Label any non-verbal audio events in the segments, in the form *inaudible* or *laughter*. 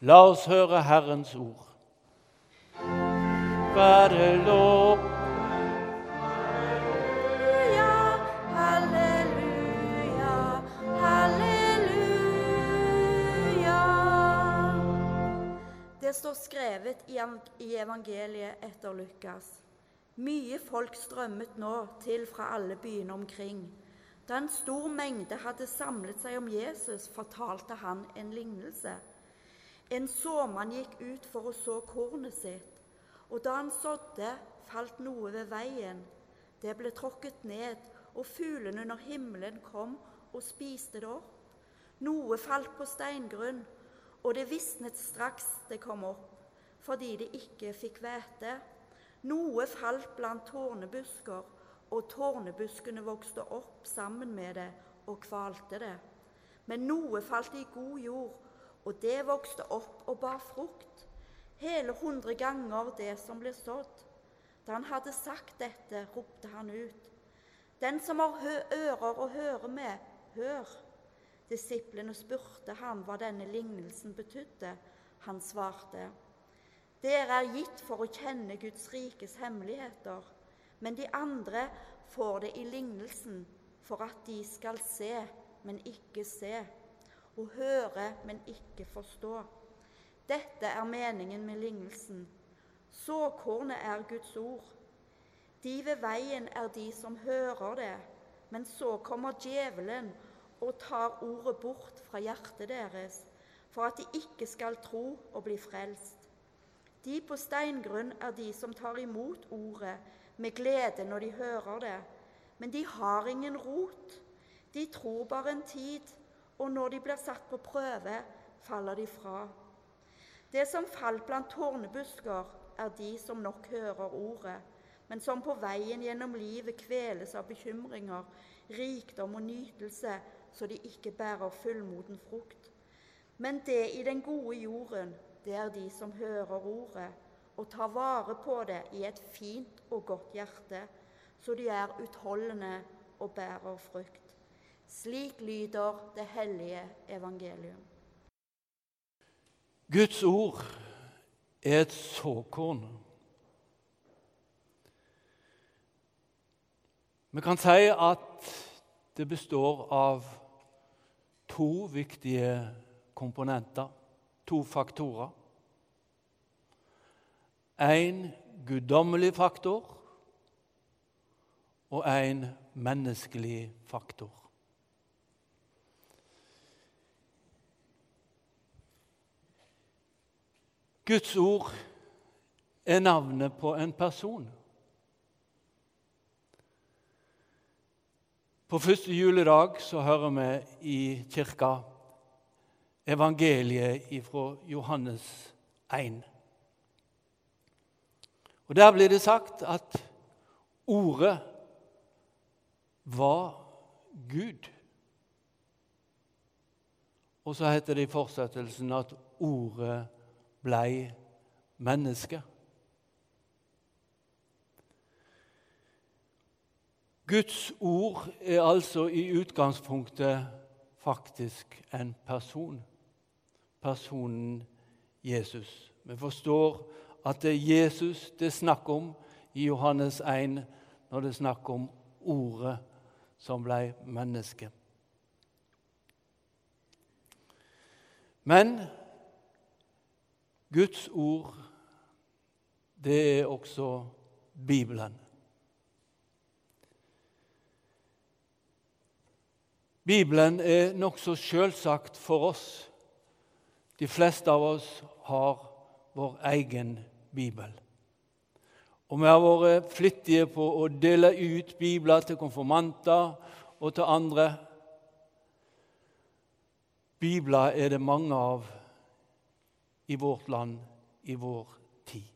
La oss høre Herrens ord. Være lov Halleluja, halleluja, halleluja. Det står skrevet i evangeliet etter Lukas. Mye folk strømmet nå til fra alle byene omkring. Da en stor mengde hadde samlet seg om Jesus, fortalte han en lignelse. En såmann gikk ut for å så kornet sitt, og da han sådde, falt noe ved veien. Det ble tråkket ned, og fuglene under himmelen kom og spiste det opp. Noe falt på steingrunn, og det visnet straks det kom opp, fordi det ikke fikk hvete. Noe falt blant tårnebusker, og tårnebuskene vokste opp sammen med det og kvalte det. Men noe falt i god jord, og det vokste opp og bar frukt, hele hundre ganger det som ble sådd. Da han hadde sagt dette, ropte han ut. Den som har ører å høre med, hør. Disiplene spurte ham hva denne lignelsen betydde. Han svarte. Dere er gitt for å kjenne Guds rikes hemmeligheter, men de andre får det i lignelsen for at de skal se, men ikke se, og høre, men ikke forstå. Dette er meningen med lignelsen. Såkornet er Guds ord. De ved veien er de som hører det, men så kommer djevelen og tar ordet bort fra hjertet deres, for at de ikke skal tro og bli frelst. De på steingrunn er de som tar imot ordet med glede når de hører det, men de har ingen rot. De tror bare en tid, og når de blir satt på prøve, faller de fra. Det som falt blant tårnebusker, er de som nok hører ordet, men som på veien gjennom livet kveles av bekymringer, rikdom og nytelse, så de ikke bærer fullmoden frukt. Men det i den gode jorden, det er de som hører ordet og tar vare på det i et fint og godt hjerte, så de er utholdende og bærer frukt. Slik lyder det hellige evangelium. Guds ord er et såkorn. Vi kan si at det består av to viktige komponenter, to faktorer. En guddommelig faktor og en menneskelig faktor. Guds ord er navnet på en person. På første juledag så hører vi i kirka evangeliet fra Johannes 1. Og Der blir det sagt at ordet var Gud. Og så heter det i fortsettelsen at ordet blei menneske. Guds ord er altså i utgangspunktet faktisk en person. Personen Jesus. Vi forstår at det er Jesus det er snakk om i Johannes 1 når det er snakk om ordet som ble menneske. Men Guds ord, det er også Bibelen. Bibelen er nokså selvsagt for oss. De fleste av oss har vår egen bibel. Og vi har vært flittige på å dele ut bibler til konfirmanter og til andre. Bibler er det mange av i vårt land i vår tid.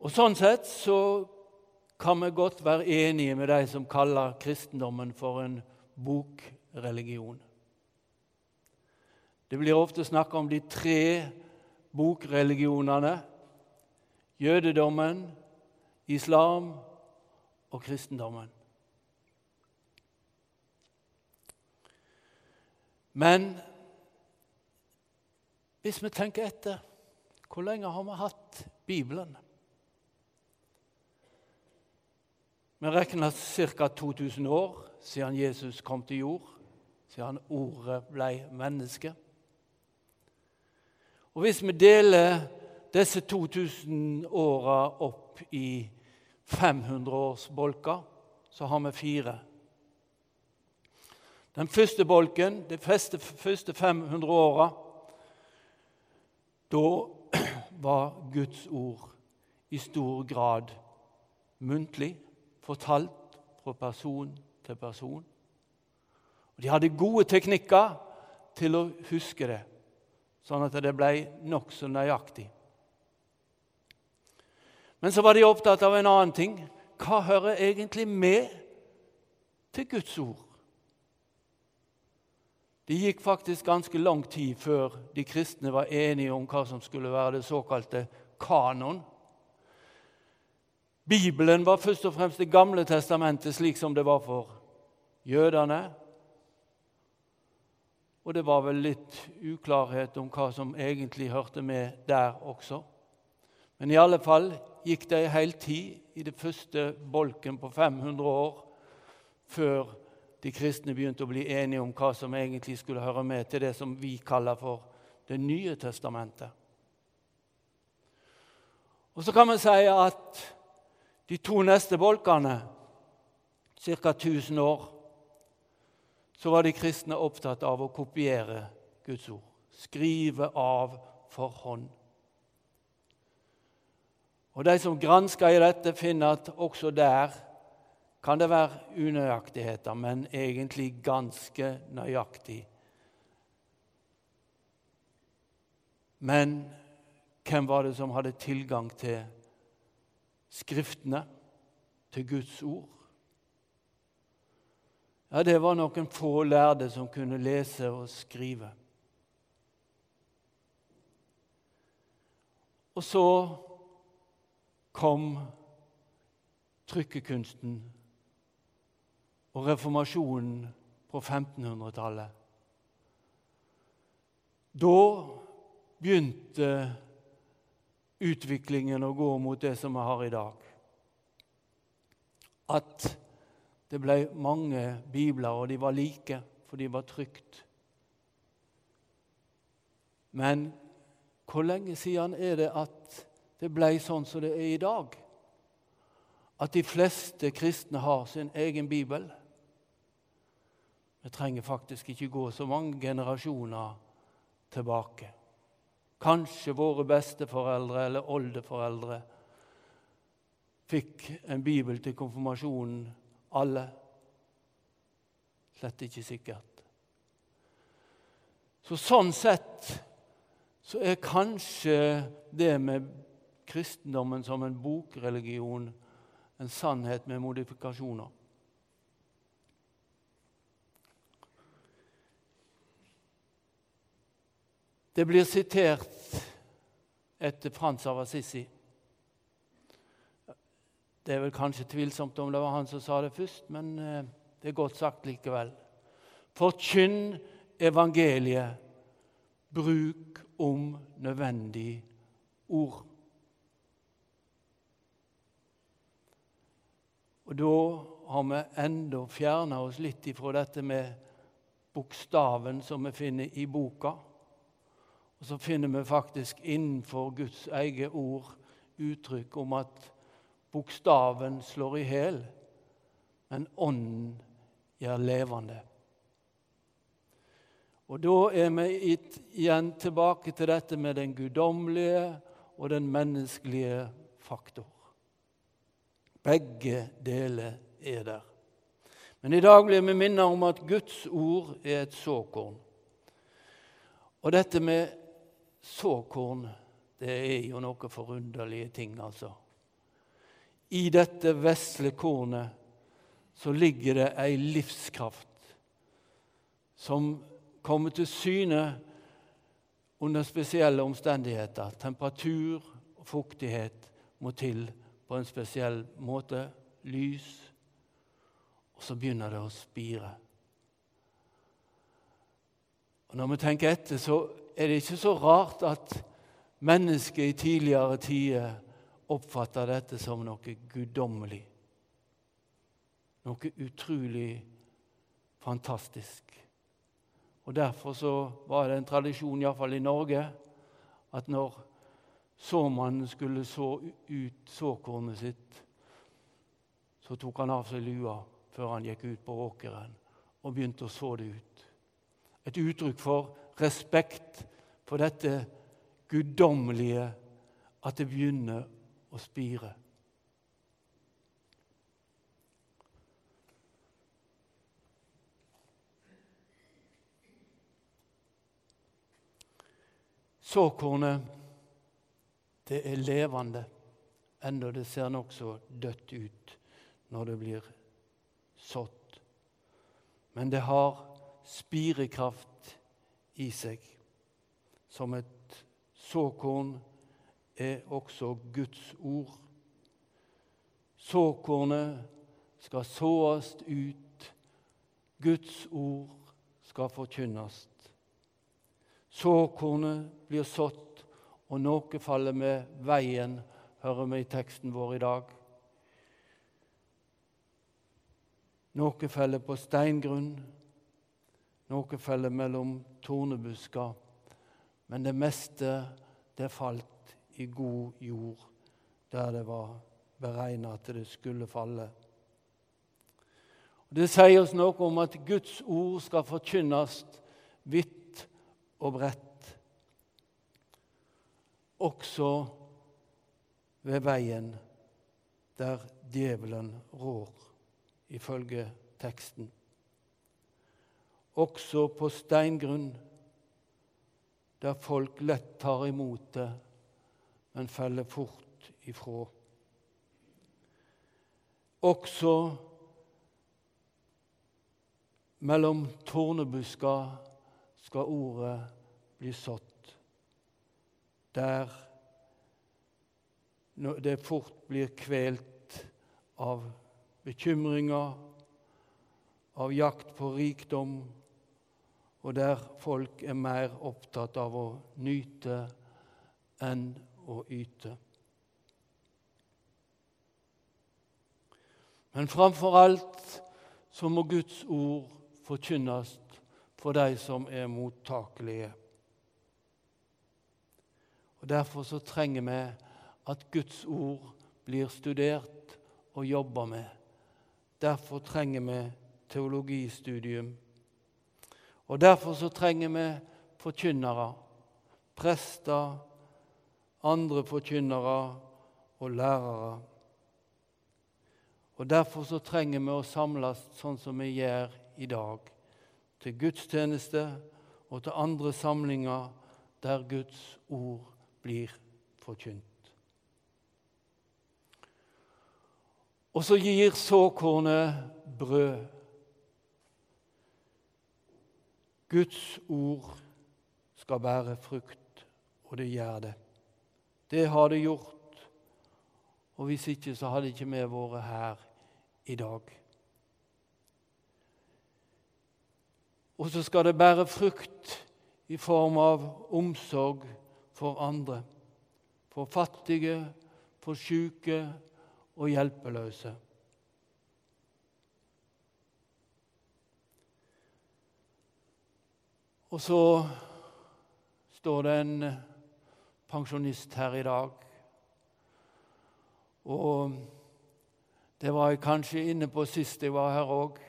Og Sånn sett så kan vi godt være enige med de som kaller kristendommen for en bokreligion. Det blir ofte snakk om de tre bokreligionene jødedommen, islam og kristendommen. Men Hvis vi tenker etter, hvor lenge har vi hatt Bibelen? Vi regner ca. 2000 år siden Jesus kom til jord, siden ordet ble menneske. Og Hvis vi deler disse 2000 åra opp i 500-årsbolker, så har vi fire. Den første bolken, de første 500 åra, da *clears throat* var Guds ord i stor grad muntlig fortalt fra person til person. Og De hadde gode teknikker til å huske det, sånn at det ble nokså nøyaktig. Men så var de opptatt av en annen ting. Hva hører egentlig med til Guds ord? Det gikk faktisk ganske lang tid før de kristne var enige om hva som skulle være det såkalte kanon. Bibelen var først og fremst Det gamle testamentet, slik som det var for jødene. Og det var vel litt uklarhet om hva som egentlig hørte med der også. Men i alle fall gikk det ei hel tid i det første bolken på 500 år før de kristne begynte å bli enige om hva som egentlig skulle høre med til det som vi kaller for Det nye testamentet. Og Så kan vi si at de to neste bolkene, ca. 1000 år, så var de kristne opptatt av å kopiere Guds ord. Skrive av for hånd. Og De som gransker i dette, finner at også der kan det være unøyaktigheter, men egentlig ganske nøyaktig. Men hvem var det som hadde tilgang til Skriftene, til Guds ord. Ja, Det var noen få lærde som kunne lese og skrive. Og så kom trykkekunsten og reformasjonen på 1500-tallet. Da begynte utviklingen å gå mot det som vi har i dag. At det ble mange bibler, og de var like, for de var trygt. Men hvor lenge siden er det at det ble sånn som det er i dag? At de fleste kristne har sin egen bibel? Vi trenger faktisk ikke gå så mange generasjoner tilbake. Kanskje våre besteforeldre eller oldeforeldre fikk en bibel til konfirmasjonen, alle. Slett ikke sikkert. Så sånn sett så er kanskje det med kristendommen som en bokreligion en sannhet med modifikasjoner. Det blir sitert etter Frans av Assisi. Det er vel kanskje tvilsomt om det var han som sa det først, men eh, det er godt sagt likevel. Forkynn evangeliet. Bruk om nødvendig ord. Og da har vi enda fjerna oss litt ifra dette med bokstaven som vi finner i boka. Og så finner vi faktisk innenfor Guds eget ord uttrykk om at bokstaven slår i hjel, men ånden gjør levende. Og da er vi igjen tilbake til dette med den guddommelige og den menneskelige faktor. Begge deler er der. Men i dag blir vi minnet om at Guds ord er et såkorn. Og dette med såkorn, det er jo noe forunderlige ting, altså. I dette vesle kornet så ligger det ei livskraft som kommer til syne under spesielle omstendigheter. Temperatur og fuktighet må til på en spesiell måte. Lys. Og så begynner det å spire. Og Når vi tenker etter, så er det ikke så rart at mennesket i tidligere tider oppfatta dette som noe guddommelig. Noe utrolig fantastisk. Og Derfor så var det en tradisjon, iallfall i Norge, at når såmannen skulle så ut såkornet sitt, så tok han av seg lua før han gikk ut på åkeren og begynte å så det ut. Et uttrykk for respekt for dette guddommelige, at det begynner å spire. Såkornet, det er levende, enda det ser nokså dødt ut når det blir sådd. Men det har spirekraft i seg. Som et såkorn er også Guds ord. Såkornet skal såes ut. Guds ord skal forkynnes. Såkornet blir sådd, og noe faller med veien, hører vi i teksten vår i dag. Noe faller på steingrunn, noe faller mellom tornebusker. Men det meste, det falt i god jord, der det var beregna at det skulle falle. Det sier oss noe om at Guds ord skal forkynnes vidt og bredt, også ved veien der djevelen rår, ifølge teksten. Også på steingrunn, der folk lett tar imot det, men faller fort ifra. Også mellom tornebuska skal ordet bli sådd. Der det fort blir kvelt av bekymringer, av jakt på rikdom, og der folk er mer opptatt av å nyte enn å yte. Men framfor alt så må Guds ord forkynnes for de som er mottakelige. Og Derfor så trenger vi at Guds ord blir studert og jobba med. Derfor trenger vi teologistudium. Og derfor så trenger vi forkynnere, prester, andre forkynnere og lærere. Og Derfor så trenger vi å samles sånn som vi gjør i dag til gudstjeneste og til andre samlinger der Guds ord blir forkynt. Og så gir såkornet brød. Guds ord skal bære frukt, og det gjør det. Det har det gjort, og hvis ikke så hadde ikke vi vært her i dag. Og så skal det bære frukt i form av omsorg for andre. For fattige, for syke og hjelpeløse. Og så står det en pensjonist her i dag. Og det var jeg kanskje inne på sist jeg var her òg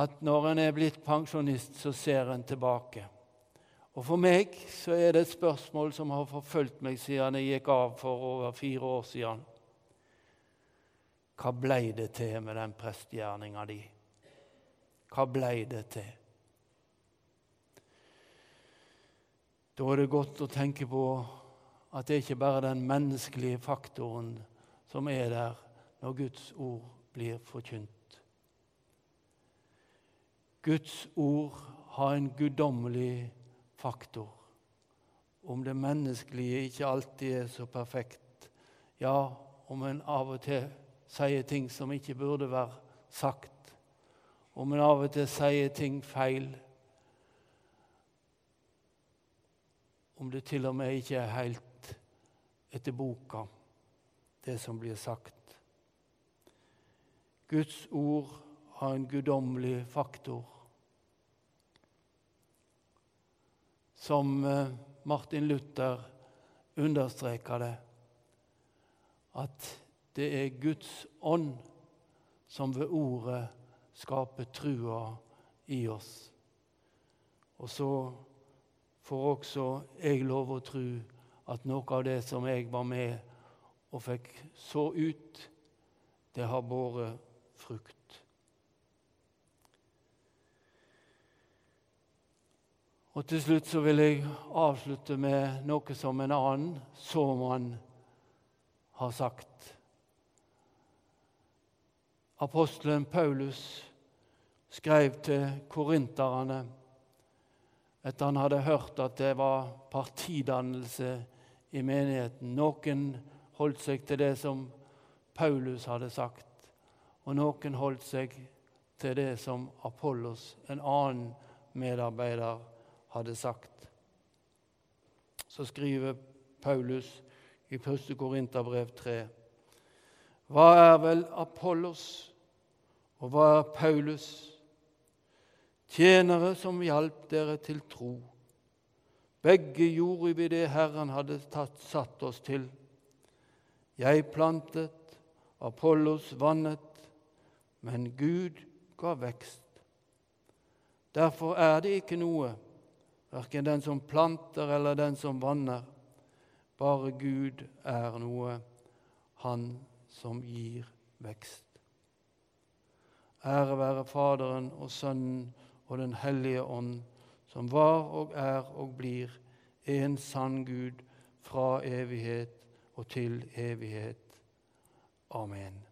at når en er blitt pensjonist, så ser en tilbake. Og For meg så er det et spørsmål som har forfulgt meg siden jeg gikk av for over fire år siden. Hva blei det til med den prestegjerninga di? Hva blei det til? Da er det godt å tenke på at det ikke bare er den menneskelige faktoren som er der når Guds ord blir forkynt. Guds ord har en guddommelig faktor. Om det menneskelige ikke alltid er så perfekt, ja, om en av og til sier ting som ikke burde være sagt, om en av og til sier ting feil, om det til og med ikke er helt etter boka, det som blir sagt. Guds ord har en guddommelig faktor. Som eh, Martin Luther understreker det, at det er Guds ånd som ved ordet skaper trua i oss. Og så får også jeg lov å tro at noe av det som jeg var med og fikk så ut, det har båret frukt. Og Til slutt så vil jeg avslutte med noe som en annen såmann har sagt. Apostelen Paulus skrev til korinterne etter han hadde hørt at det var partidannelse i menigheten. Noen holdt seg til det som Paulus hadde sagt, og noen holdt seg til det som Apollos, en annen medarbeider, hadde sagt. Så skriver Paulus i 1. Korinterbrev 3.: Hva er vel Apollos, og hva er Paulus? Tjenere som hjalp dere til tro. Begge gjorde vi det Herren hadde tatt, satt oss til. Jeg plantet, Apollos vannet, men Gud ga vekst. Derfor er det ikke noe, verken den som planter eller den som vanner. Bare Gud er noe, Han som gir vekst. Ære være Faderen og Sønnen og Den hellige ånd, som var og er og blir en sann Gud fra evighet og til evighet. Amen.